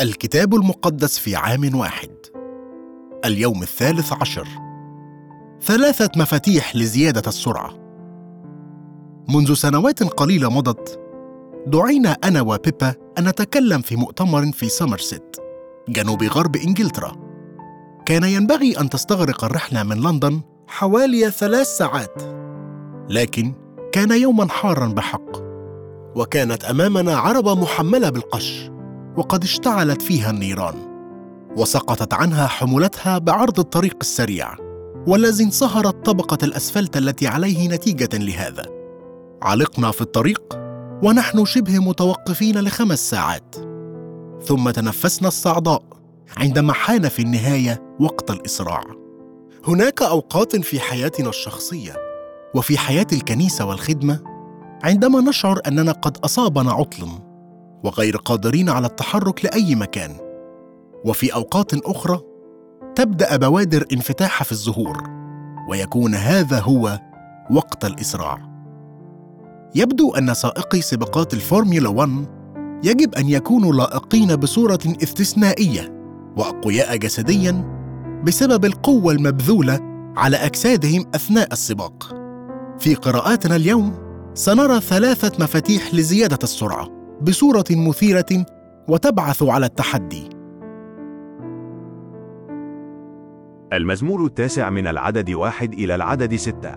الكتاب المقدس في عام واحد. اليوم الثالث عشر. ثلاثة مفاتيح لزيادة السرعة. منذ سنوات قليلة مضت دعينا أنا وبيبا أن نتكلم في مؤتمر في سامرست جنوب غرب إنجلترا. كان ينبغي أن تستغرق الرحلة من لندن حوالي ثلاث ساعات. لكن كان يوما حارا بحق وكانت أمامنا عربة محملة بالقش. وقد اشتعلت فيها النيران وسقطت عنها حمولتها بعرض الطريق السريع والذي انصهرت طبقة الأسفلت التي عليه نتيجة لهذا. علقنا في الطريق ونحن شبه متوقفين لخمس ساعات. ثم تنفسنا الصعداء عندما حان في النهاية وقت الإسراع. هناك أوقات في حياتنا الشخصية وفي حياة الكنيسة والخدمة عندما نشعر أننا قد أصابنا عطل. وغير قادرين على التحرك لأي مكان. وفي أوقات أخرى تبدأ بوادر انفتاح في الظهور ويكون هذا هو وقت الإسراع. يبدو أن سائقي سباقات الفورمولا 1 يجب أن يكونوا لائقين بصورة استثنائية وأقوياء جسديا بسبب القوة المبذولة على أجسادهم أثناء السباق. في قراءاتنا اليوم سنرى ثلاثة مفاتيح لزيادة السرعة. بصورة مثيرة وتبعث على التحدي. المزمور التاسع من العدد واحد إلى العدد ستة.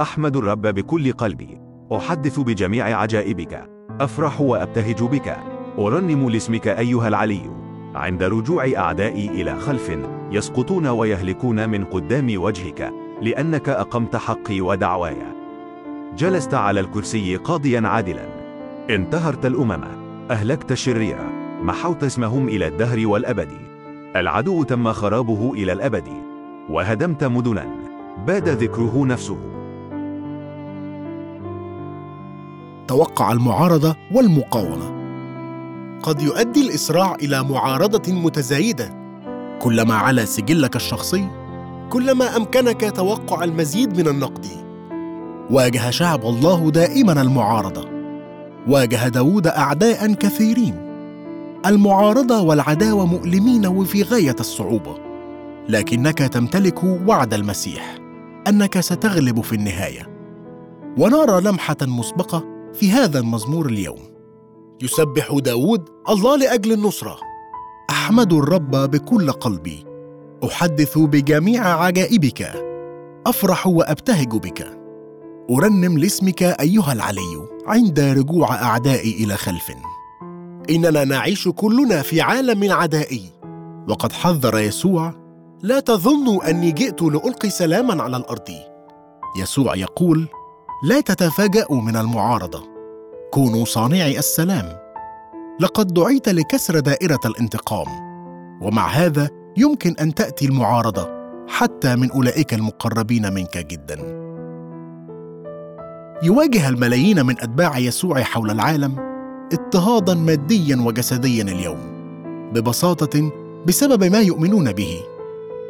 أحمد الرب بكل قلبي. أحدث بجميع عجائبك. أفرح وأبتهج بك. أرنم لاسمك أيها العلي. عند رجوع أعدائي إلى خلف يسقطون ويهلكون من قدام وجهك لأنك أقمت حقي ودعواي. جلست على الكرسي قاضيا عادلا. انتهرت الأمم. أهلكت الشرير. محوت اسمهم إلى الدهر والأبد. العدو تم خرابه إلى الأبد. وهدمت مدنا. باد ذكره نفسه. توقع المعارضة والمقاومة. قد يؤدي الإسراع إلى معارضة متزايدة. كلما على سجلك الشخصي كلما أمكنك توقع المزيد من النقد. واجه شعب الله دائما المعارضة. واجه داود أعداء كثيرين. المعارضة والعداوة مؤلمين وفي غاية الصعوبة. لكنك تمتلك وعد المسيح. أنك ستغلب في النهاية. ونرى لمحة مسبقة في هذا المزمور اليوم. يسبح داود الله لأجل النصرة. أحمد الرب بكل قلبي. أحدث بجميع عجائبك. أفرح وأبتهج بك. أرنم لاسمك أيها العلي عند رجوع أعدائي إلى خلف. إننا نعيش كلنا في عالم عدائي وقد حذر يسوع لا تظنوا أني جئت لألقي سلاما على الأرض. يسوع يقول لا تتفاجأوا من المعارضة. كونوا صانعي السلام. لقد دعيت لكسر دائرة الانتقام. ومع هذا يمكن أن تأتي المعارضة حتى من أولئك المقربين منك جدا. يواجه الملايين من أتباع يسوع حول العالم اضطهادا ماديا وجسديا اليوم ببساطة بسبب ما يؤمنون به.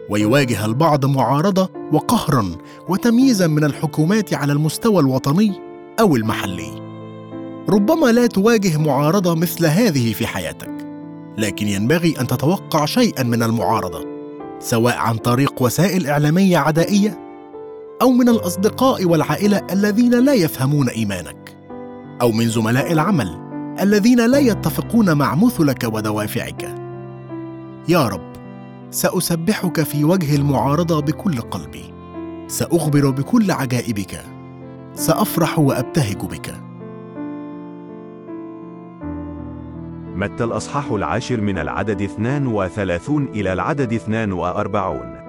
ويواجه البعض معارضة وقهرا وتمييزا من الحكومات على المستوى الوطني أو المحلي. ربما لا تواجه معارضة مثل هذه في حياتك لكن ينبغي أن تتوقع شيئا من المعارضة سواء عن طريق وسائل إعلامية عدائية أو من الأصدقاء والعائلة الذين لا يفهمون إيمانك أو من زملاء العمل الذين لا يتفقون مع مثلك ودوافعك. يا رب سأسبحك في وجه المعارضة بكل قلبي سأخبر بكل عجائبك سأفرح وأبتهج بك. متى الأصحاح العاشر من العدد 32 إلى العدد 42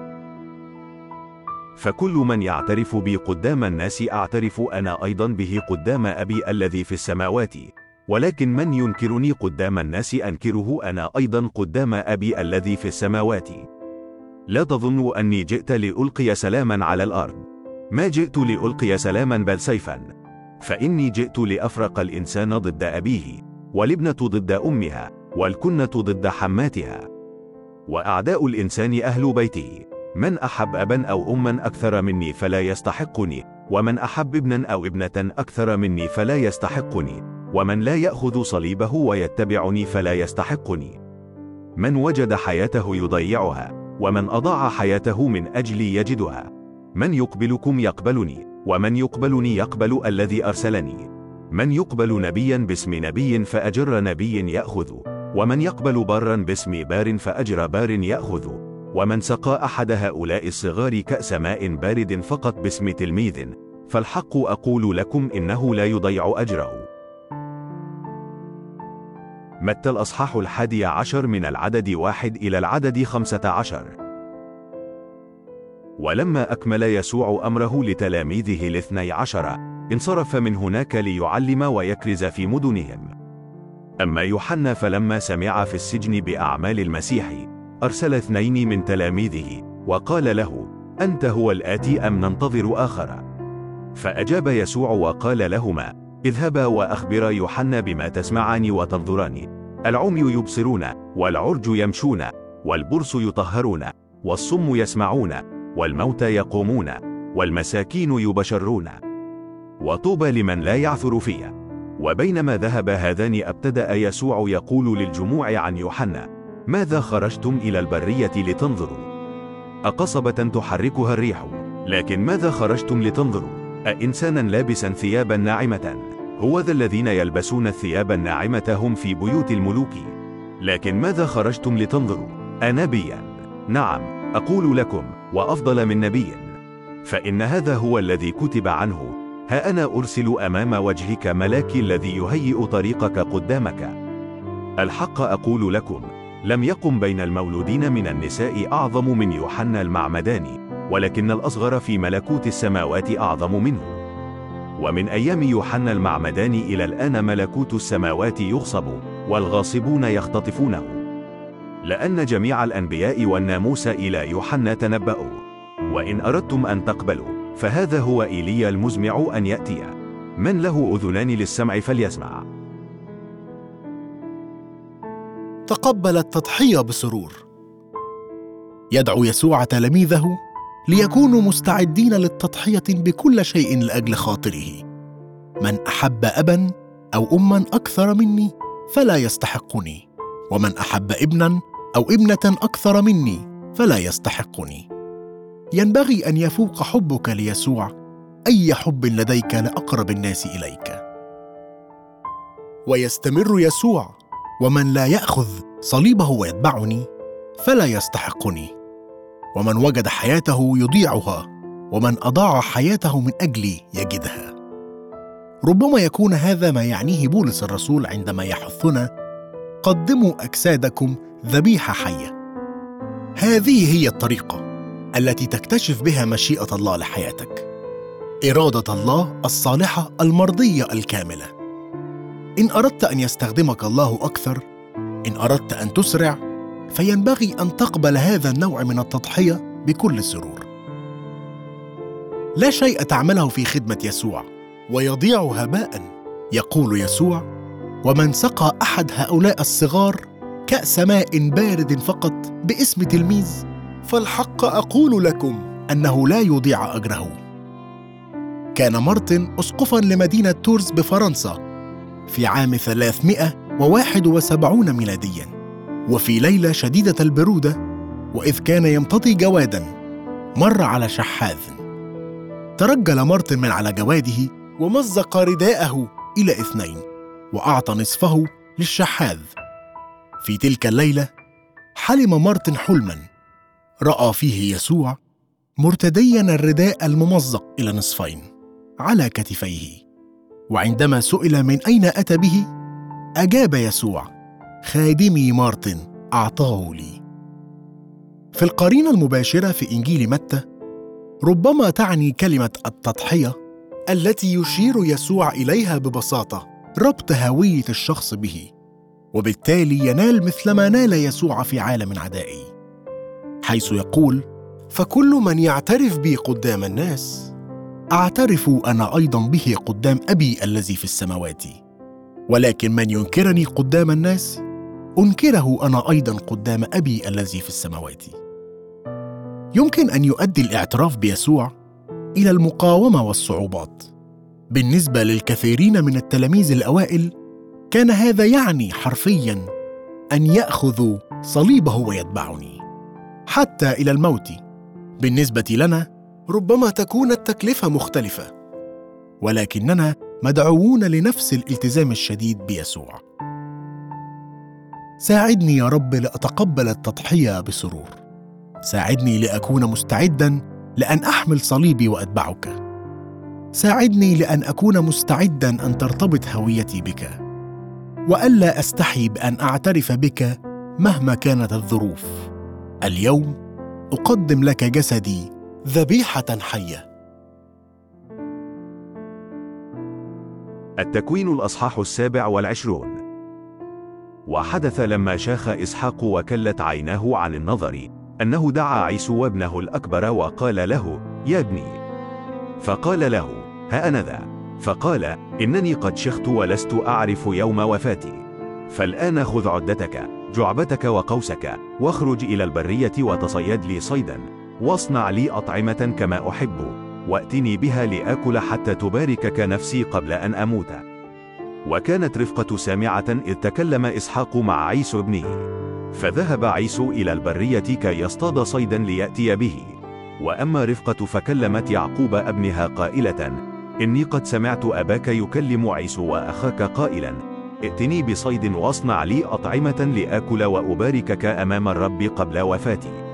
فكل من يعترف بي قدام الناس أعترف أنا أيضا به قدام أبي الذي في السماوات. ولكن من ينكرني قدام الناس أنكره أنا أيضا قدام أبي الذي في السماوات. لا تظنوا أني جئت لألقي سلاما على الأرض. ما جئت لألقي سلاما بل سيفا. فإني جئت لأفرق الإنسان ضد أبيه والابنة ضد أمها والكنة ضد حماتها. وأعداء الإنسان أهل بيته. من أحب أبا أو أما أكثر مني فلا يستحقني ومن أحب ابنا أو ابنة أكثر مني فلا يستحقني ومن لا يأخذ صليبه ويتبعني فلا يستحقني. من وجد حياته يضيعها ومن أضاع حياته من أجلي يجدها. من يقبلكم يقبلني ومن يقبلني يقبل الذي أرسلني. من يقبل نبيا باسم نبي فأجر نبي يأخذ ومن يقبل بارا باسم بار فأجر بار يأخذ. ومن سقى أحد هؤلاء الصغار كأس ماء بارد فقط باسم تلميذ فالحق أقول لكم إنه لا يضيع أجره. متى الأصحاح الحادي عشر من العدد واحد إلى العدد خمسة عشر؟ ولما أكمل يسوع أمره لتلاميذه الاثني عشر انصرف من هناك ليعلم ويكرز في مدنهم. أما يوحنا فلما سمع في السجن بأعمال المسيح أرسل اثنين من تلاميذه وقال له أنت هو الآتي أم ننتظر آخر؟ فأجاب يسوع وقال لهما اذهبا وأخبرا يوحنا بما تسمعان وتنظران العمي يبصرون والعرج يمشون والبرص يطهرون والصم يسمعون والموتى يقومون والمساكين يبشرون. وطوبى لمن لا يعثر فيه وبينما ذهب هذان ابتدأ يسوع يقول للجموع عن يوحنا ماذا خرجتم إلى البرية لتنظروا؟ أقصبة تحركها الريح. لكن ماذا خرجتم لتنظروا؟ أإنسانا لابسا ثيابا ناعمة. هو ذا الذين يلبسون الثياب الناعمة هم في بيوت الملوك. لكن ماذا خرجتم لتنظروا؟ أنبيا. نعم أقول لكم وأفضل من نبي. فإن هذا هو الذي كتب عنه. ها أنا أرسل أمام وجهك ملاكي الذي يهيئ طريقك قدامك. الحق أقول لكم لم يقم بين المولودين من النساء أعظم من يوحنا المعمداني ولكن الأصغر في ملكوت السماوات أعظم منه. ومن أيام يوحنا المعمداني إلى الآن ملكوت السماوات يغصب والغاصبون يختطفونه. لأن جميع الأنبياء والناموس إلى يوحنا تنبأوا. وإن أردتم أن تقبلوا فهذا هو إيليا المزمع أن يأتي. من له أذنان للسمع فليسمع. تقبل التضحية بسرور. يدعو يسوع تلاميذه ليكونوا مستعدين للتضحية بكل شيء لأجل خاطره. من أحب أبا أو أما أكثر مني فلا يستحقني ومن أحب ابنا أو ابنة أكثر مني فلا يستحقني. ينبغي أن يفوق حبك ليسوع أي حب لديك لأقرب الناس إليك. ويستمر يسوع ومن لا يأخذ صليبه ويتبعني فلا يستحقني. ومن وجد حياته يضيعها ومن أضاع حياته من اجلي يجدها. ربما يكون هذا ما يعنيه بولس الرسول عندما يحثنا قدموا أجسادكم ذبيحة حية. هذه هي الطريقة التي تكتشف بها مشيئة الله لحياتك. إرادة الله الصالحة المرضية الكاملة. إن أردت أن يستخدمك الله أكثر إن أردت أن تسرع فينبغي أن تقبل هذا النوع من التضحية بكل سرور لا شيء تعمله في خدمة يسوع ويضيع هباء يقول يسوع ومن سقى أحد هؤلاء الصغار كأس ماء بارد فقط باسم تلميذ فالحق أقول لكم أنه لا يضيع أجره. كان مارتن اسقفا لمدينة تورز بفرنسا. في عام 371 ميلاديا. وفي ليلة شديدة البرودة وإذ كان يمتطي جوادا مر على شحاذ. ترجل مارتن من على جواده ومزق رداءه إلى إثنين وأعطى نصفه للشحاذ. في تلك الليلة حلم مارتن حلما رأى فيه يسوع مرتديا الرداء الممزق إلى نصفين على كتفيه. وعندما سئل من أين أتى به أجاب يسوع خادمي مارتن أعطاه لي. في القرينة المباشرة في إنجيل متى ربما تعني كلمة التضحية التي يشير يسوع إليها ببساطة ربط هوية الشخص به وبالتالي ينال مثل ما نال يسوع في عالم عدائي حيث يقول فكل من يعترف بي قدام الناس أعترف أنا أيضا به قدام أبي الذي في السماوات. ولكن من ينكرني قدام الناس؟ أنكره أنا أيضا قدام أبي الذي في السماوات. يمكن أن يؤدي الاعتراف بيسوع إلى المقاومة والصعوبات. بالنسبة للكثيرين من التلاميذ الأوائل كان هذا يعني حرفيا أن ياخذ صليبه ويتبعني حتى إلى الموت. بالنسبة لنا ربما تكون التكلفة مختلفة. ولكننا مدعوون لنفس الالتزام الشديد بيسوع. ساعدني يا رب لأتقبل التضحية بسرور. ساعدني لأكون مستعدا لأن أحمل صليبي وأتبعك. ساعدني لأن أكون مستعدا أن ترتبط هويتي بك. وألا أستحي بأن أعترف بك مهما كانت الظروف. اليوم أقدم لك جسدي ذبيحة حية. التكوين الأصحاح السابع والعشرون. وحدث لما شاخ إسحاق وكلت عيناه عن النظر أنه دعا عيسو ابنه الأكبر وقال له يا ابني. فقال له ها أنا ذا. فقال إنني قد شخت ولست أعرف يوم وفاتي. فالآن خذ عدتك جعبتك وقوسك واخرج إلى البرية وتصيد لي صيدا. واصنع لي أطعمة كما أحب وأتني بها لآكل حتى تباركك نفسي قبل أن أموت. وكانت رفقة سامعة إذ تكلم إسحاق مع عيسو ابنه. فذهب عيسو إلى البرية كي يصطاد صيدا ليأتي به. وأما رفقة فكلمت يعقوب ابنها قائلة إني قد سمعت أباك يكلم عيسو وأخاك قائلا ائتني بصيد واصنع لي أطعمة لآكل وأباركك أمام الرب قبل وفاتي.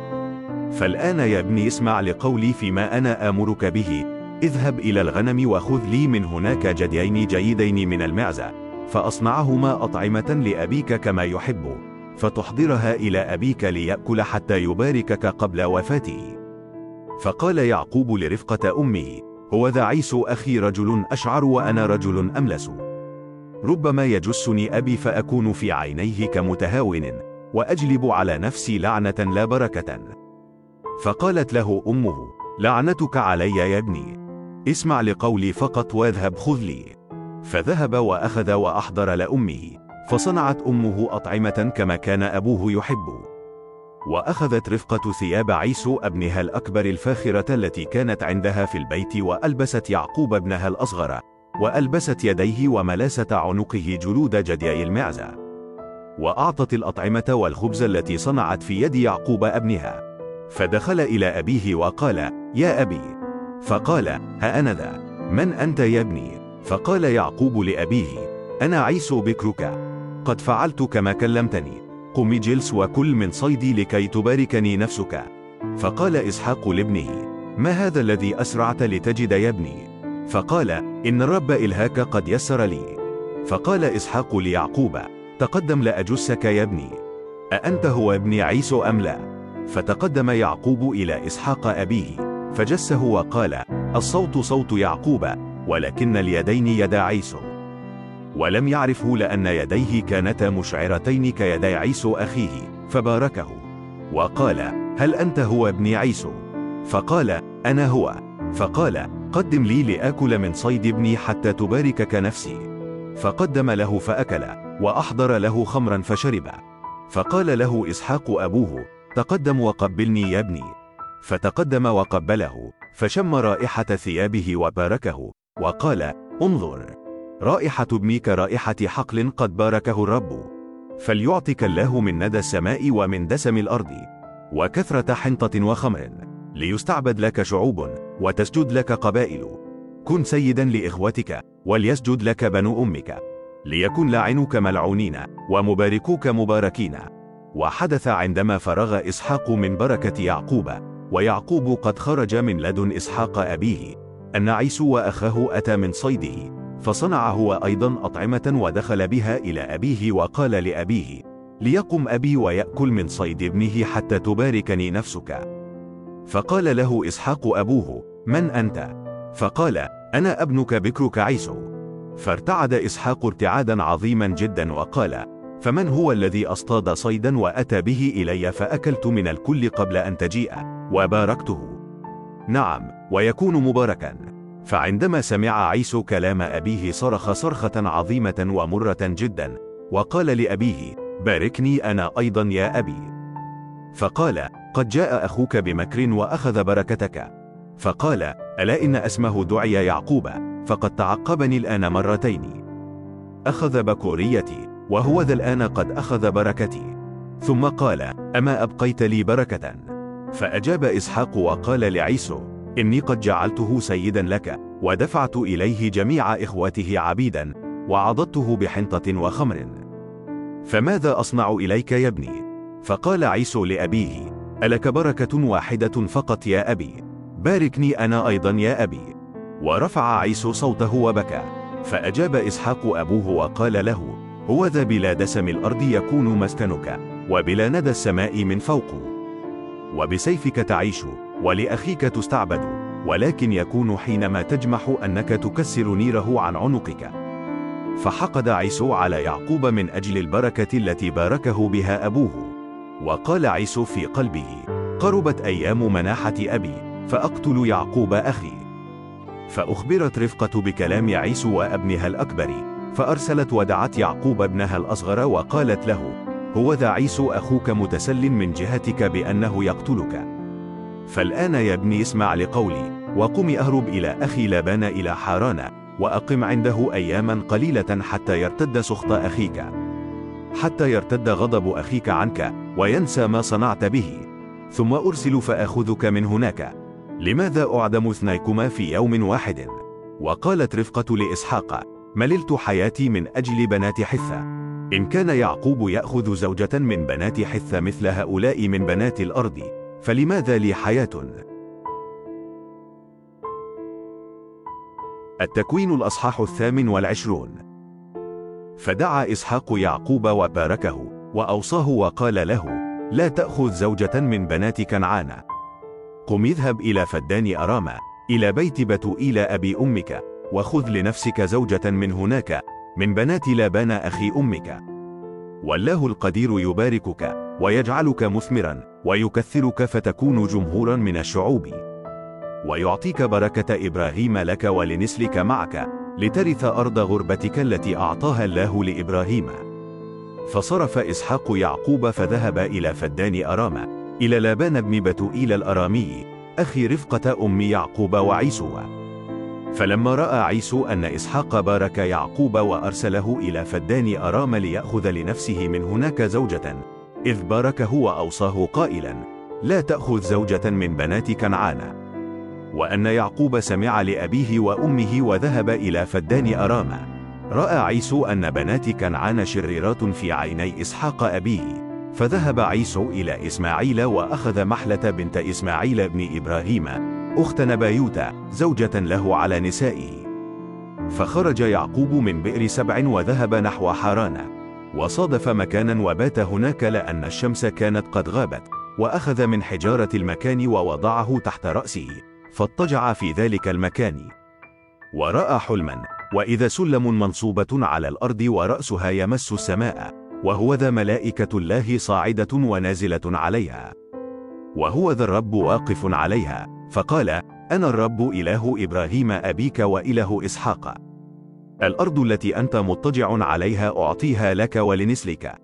فالآن يا ابني اسمع لقولي فيما أنا آمرك به. اذهب إلى الغنم وخذ لي من هناك جديين جيدين من المعزة. فأصنعهما أطعمة لأبيك كما يحب. فتحضرها إلى أبيك ليأكل حتى يباركك قبل وفاته. فقال يعقوب لرفقة أمه هو ذا عيسو أخي رجل أشعر وأنا رجل أملس. ربما يجسني أبي فأكون في عينيه كمتهاون. وأجلب على نفسي لعنة لا بركة. فقالت له أمه لعنتك علي يا ابني. اسمع لقولي فقط واذهب خذ لي. فذهب وأخذ وأحضر لأمه فصنعت أمه أطعمة كما كان أبوه يحب. وأخذت رفقة ثياب عيسو ابنها الأكبر الفاخرة التي كانت عندها في البيت وألبست يعقوب ابنها الأصغر وألبست يديه وملاسة عنقه جلود جديي المعزة. وأعطت الأطعمة والخبز التي صنعت في يد يعقوب ابنها. فدخل إلى أبيه وقال يا أبي. فقال ها أنا ذا. من أنت يا ابني؟ فقال يعقوب لأبيه أنا عيسو بكرك. قد فعلت كما كلمتني. قم جلس وكل من صيدي لكي تباركني نفسك. فقال إسحاق لابنه ما هذا الذي أسرعت لتجد يا ابني؟ فقال إن الرب إلهاك قد يسر لي. فقال إسحاق ليعقوب تقدم لأجسك يا ابني. أأنت هو ابن عيسو أم لا؟ فتقدم يعقوب إلى إسحاق أبيه فجسه وقال الصوت صوت يعقوب ولكن اليدين يدا عيسو ولم يعرفه لأن يديه كانتا مشعرتين كيدي عيسو أخيه فباركه. وقال هل أنت هو ابن عيسو؟ فقال أنا هو فقال قدم لي لآكل من صيد ابني حتى تباركك نفسي فقدم له فأكل وأحضر له خمرا فشرب. فقال له إسحاق أبوه تقدم وقبلني يا ابني. فتقدم وقبله فشم رائحة ثيابه وباركه وقال انظر رائحة ابنك رائحة حقل قد باركه الرب. فليعطك الله من ندى السماء ومن دسم الأرض وكثرة حنطة وخمر ليستعبد لك شعوب وتسجد لك قبائل. كن سيدا لإخوتك وليسجد لك بنو أمك. ليكن لعنك ملعونين ومباركوك مباركين. وحدث عندما فرغ إسحاق من بركة يعقوب ويعقوب قد خرج من لدن إسحاق أبيه أن عيسو وأخاه أتى من صيده فصنع هو أيضا أطعمة ودخل بها إلى أبيه وقال لأبيه ليقم أبي ويأكل من صيد ابنه حتى تباركني نفسك فقال له إسحاق أبوه من أنت؟ فقال أنا ابنك بكرك عيسو فارتعد إسحاق ارتعادا عظيما جدا وقال فمن هو الذي أصطاد صيدا وأتى به إلي فأكلت من الكل قبل أن تجيء وباركته. نعم ويكون مباركا. فعندما سمع عيسو كلام أبيه صرخ صرخة عظيمة ومرة جدا وقال لأبيه باركني أنا أيضا يا أبي. فقال قد جاء أخوك بمكر وأخذ بركتك. فقال ألا إن اسمه دعي يعقوب فقد تعقبني الآن مرتين. أخذ بكوريتي. وهو ذا الآن قد أخذ بركتي. ثم قال أما أبقيت لي بركة؟ فأجاب إسحاق وقال لعيسو إني قد جعلته سيدا لك ودفعت إليه جميع إخوته عبيدا وعضدته بحنطة وخمر. فماذا أصنع إليك يا ابني؟ فقال عيسو لأبيه ألك بركة واحدة فقط يا أبي؟ باركني أنا أيضا يا أبي. ورفع عيسو صوته وبكى. فأجاب إسحاق أبوه وقال له هو ذا بلا دسم الأرض يكون مسكنك وبلا ندى السماء من فوق. وبسيفك تعيش ولأخيك تستعبد ولكن يكون حينما تجمح أنك تكسر نيره عن عنقك. فحقد عيسو على يعقوب من أجل البركة التي باركه بها أبوه. وقال عيسو في قلبه قربت أيام مناحة أبي فأقتل يعقوب أخي. فأخبرت رفقة بكلام عيسو وأبنها الأكبر. فأرسلت ودعت يعقوب ابنها الأصغر وقالت له هو ذا عيسو أخوك متسل من جهتك بأنه يقتلك. فالآن يا ابني اسمع لقولي وقم أهرب إلى أخي لابان إلى حاران وأقم عنده أياما قليلة حتى يرتد سخط أخيك. حتى يرتد غضب أخيك عنك وينسى ما صنعت به. ثم أرسل فأخذك من هناك. لماذا أعدم اثنيكما في يوم واحد؟ وقالت رفقة لإسحاق مللت حياتي من أجل بنات حثة. إن كان يعقوب يأخذ زوجة من بنات حثة مثل هؤلاء من بنات الأرض فلماذا لي حياة؟ التكوين الأصحاح الثامن والعشرون. فدعا إسحاق يعقوب وباركه وأوصاه وقال له لا تأخذ زوجة من بنات كنعان. قم اذهب إلى فدان أرامة إلى بيت بتوئيل أبي أمك. وخذ لنفسك زوجة من هناك. من بنات لابان أخي أمك. والله القدير يباركك ويجعلك مثمرا ويكثرك فتكون جمهورا من الشعوب. ويعطيك بركة إبراهيم لك ولنسلك معك لترث أرض غربتك التي أعطاها الله لإبراهيم. فصرف إسحاق يعقوب فذهب إلى فدان أرامة إلى لابان بن بتوئيل الأرامي. أخي رفقة أم يعقوب وعيسو. فلما رأى عيسو أن إسحاق بارك يعقوب وأرسله إلى فدان أرام ليأخذ لنفسه من هناك زوجة إذ باركه وأوصاه قائلا لا تأخذ زوجة من بنات كنعان. وأن يعقوب سمع لأبيه وأمه وذهب إلى فدان أرام. رأى عيسو أن بنات كنعان شريرات في عيني إسحاق أبيه فذهب عيسو إلى إسماعيل وأخذ محلة بنت إسماعيل بن إبراهيم. أخت نبايوت زوجة له على نسائه. فخرج يعقوب من بئر سبع وذهب نحو حاران وصادف مكانا وبات هناك لأن الشمس كانت قد غابت وأخذ من حجارة المكان ووضعه تحت رأسه فاضطجع في ذلك المكان. ورأى حلما وإذا سلم منصوبة على الأرض ورأسها يمس السماء وهو ذا ملائكة الله صاعدة ونازلة عليها. وهو ذا الرب واقف عليها. فقال أنا الرب إله إبراهيم أبيك وإله إسحاق. الأرض التي أنت مضطجع عليها أعطيها لك ولنسلك.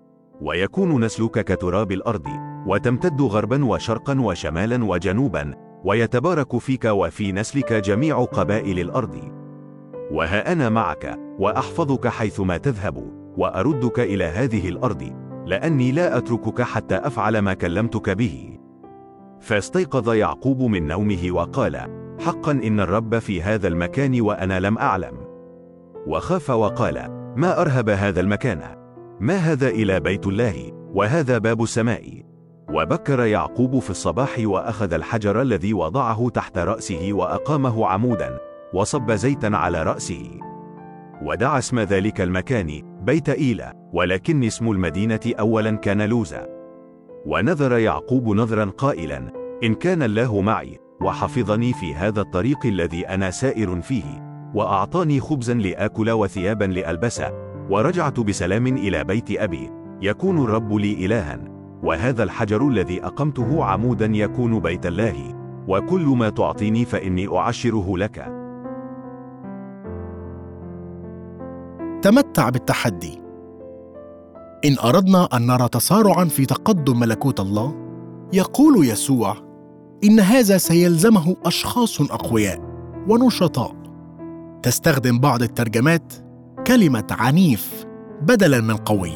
ويكون نسلك كتراب الأرض وتمتد غربا وشرقا وشمالا وجنوبا ويتبارك فيك وفي نسلك جميع قبائل الأرض. وها أنا معك وأحفظك حيثما تذهب وأردك إلى هذه الأرض لأني لا أتركك حتى أفعل ما كلمتك به. فاستيقظ يعقوب من نومه وقال حقا إن الرب في هذا المكان وأنا لم أعلم. وخاف وقال ما أرهب هذا المكان؟ ما هذا إلى بيت الله؟ وهذا باب السماء. وبكر يعقوب في الصباح وأخذ الحجر الذي وضعه تحت رأسه وأقامه عمودا وصب زيتا على رأسه. ودعا اسم ذلك المكان بيت إيلة ولكن اسم المدينة أولا كان لوزا. ونذر يعقوب نذرا قائلا إن كان الله معي وحفظني في هذا الطريق الذي أنا سائر فيه وأعطاني خبزا لآكل وثيابا لألبس ورجعت بسلام إلى بيت أبي يكون الرب لي إلها وهذا الحجر الذي أقمته عمودا يكون بيت الله وكل ما تعطيني فإني أعشره لك. تمتع بالتحدي. إن أردنا أن نرى تسارعا في تقدم ملكوت الله يقول يسوع إن هذا سيلزمه أشخاص أقوياء ونشطاء. تستخدم بعض الترجمات كلمة عنيف بدلاً من قوي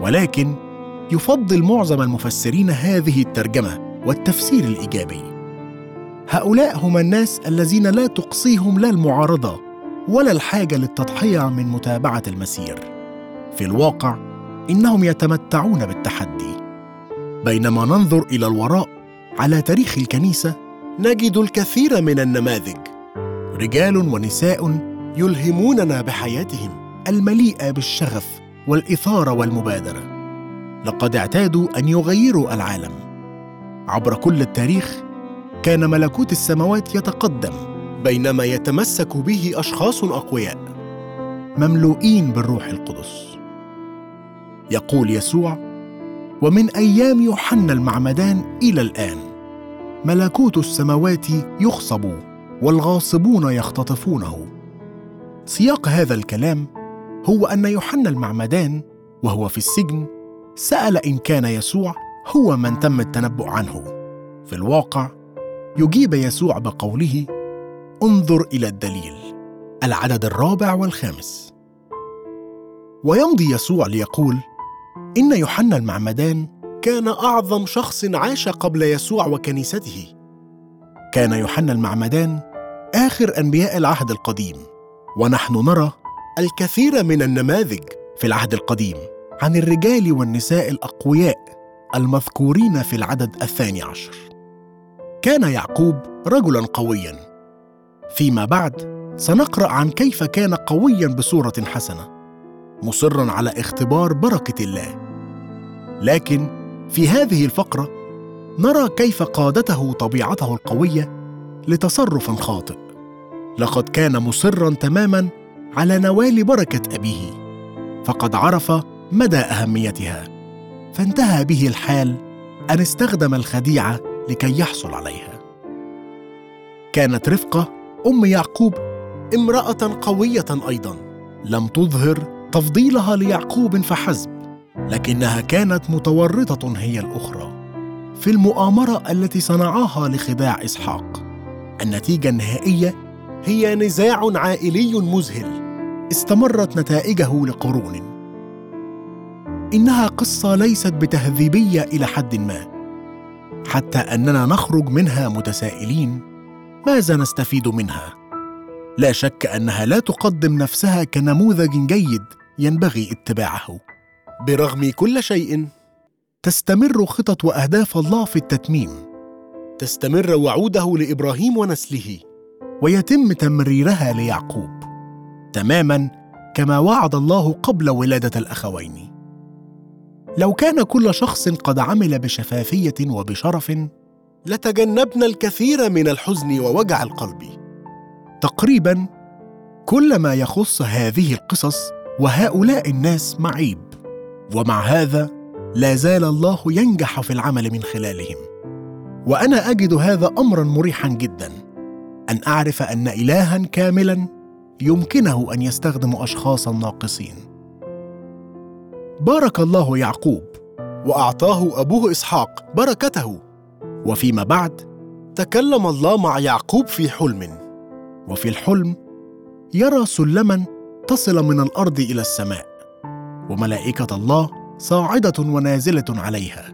ولكن يفضل معظم المفسرين هذه الترجمة والتفسير الإيجابي. هؤلاء هم الناس الذين لا تقصيهم لا المعارضة ولا الحاجة للتضحية من متابعة المسير. في الواقع إنهم يتمتعون بالتحدي. بينما ننظر إلى الوراء على تاريخ الكنيسة نجد الكثير من النماذج. رجال ونساء يلهموننا بحياتهم المليئة بالشغف والإثارة والمبادرة. لقد اعتادوا أن يغيروا العالم. عبر كل التاريخ كان ملكوت السماوات يتقدم بينما يتمسك به أشخاص أقوياء. مملوئين بالروح القدس. يقول يسوع ومن أيام يوحنا المعمدان إلى الآن ملكوت السماوات يخصب والغاصبون يختطفونه. سياق هذا الكلام هو أن يوحنا المعمدان وهو في السجن سأل إن كان يسوع هو من تم التنبؤ عنه. في الواقع يجيب يسوع بقوله انظر إلى الدليل العدد الرابع والخامس. ويمضي يسوع ليقول إن يوحنا المعمدان كان أعظم شخص عاش قبل يسوع وكنيسته. كان يوحنا المعمدان آخر أنبياء العهد القديم ونحن نرى الكثير من النماذج في العهد القديم عن الرجال والنساء الأقوياء المذكورين في العدد الثاني عشر. كان يعقوب رجلا قويا. فيما بعد سنقرأ عن كيف كان قويا بصورة حسنة مصرا على اختبار بركة الله. لكن في هذه الفقرة نرى كيف قادته طبيعته القوية لتصرف خاطئ لقد كان مصرا تماما على نوال بركة أبيه فقد عرف مدى أهميتها. فانتهى به الحال أن استخدم الخديعة لكي يحصل عليها. كانت رفقة أم يعقوب امرأة قوية أيضا لم تظهر تفضيلها ليعقوب فحسب. لكنها كانت متورطة هي الأخرى. في المؤامرة التي صنعاها لخداع إسحاق النتيجة النهائية هي نزاع عائلي مذهل استمرت نتائجه لقرون. إنها قصة ليست بتهذيبية إلى حد ما. حتى أننا نخرج منها متسائلين ماذا نستفيد منها؟ لا شك أنها لا تقدم نفسها كنموذج جيد ينبغي اتباعه. برغم كل شيء. تستمر خطط وأهداف الله في التتميم. تستمر وعوده لإبراهيم ونسله. ويتم تمريرها ليعقوب. تماما كما وعد الله قبل ولادة الأخوين. لو كان كل شخص قد عمل بشفافية وبشرف لتجنبنا الكثير من الحزن ووجع القلب. تقريبا كل ما يخص هذه القصص وهؤلاء الناس معيب. ومع هذا لا زال الله ينجح في العمل من خلالهم. وأنا أجد هذا امرا مريحا جدا أن أعرف أن الها كاملا يمكنه أن يستخدم اشخاصا ناقصين. بارك الله يعقوب وأعطاه أبوه إسحاق بركته. وفيما بعد تكلم الله مع يعقوب في حلم. وفي الحلم يرى سلما تصل من الأرض إلى السماء. وملائكة الله صاعدة ونازلة عليها.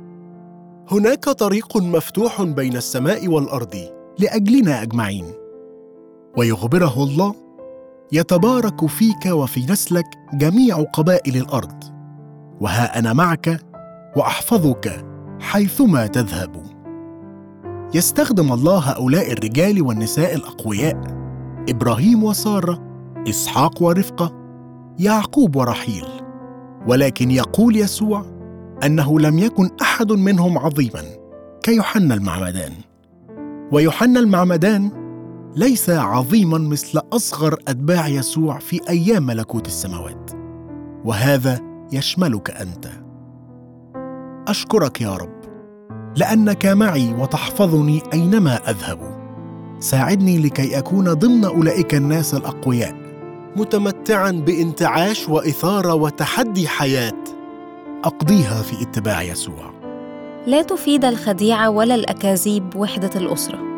هناك طريق مفتوح بين السماء والأرض لأجلنا أجمعين. ويخبره الله يتبارك فيك وفي نسلك جميع قبائل الأرض. وها أنا معك وأحفظك حيثما تذهب. يستخدم الله هؤلاء الرجال والنساء الأقوياء إبراهيم وسارة إسحاق ورفقة يعقوب ورحيل. ولكن يقول يسوع أنه لم يكن أحد منهم عظيما كيوحنا المعمدان. ويوحنا المعمدان ليس عظيما مثل أصغر أتباع يسوع في أيام ملكوت السماوات. وهذا يشملك أنت. أشكرك يا رب لأنك معي وتحفظني أينما أذهب. ساعدني لكي أكون ضمن أولئك الناس الأقوياء. متمتعا بانتعاش وإثارة وتحدي حياة. أقضيها في اتباع يسوع. لا تفيد الخديعة ولا الأكاذيب وحدة الأسرة.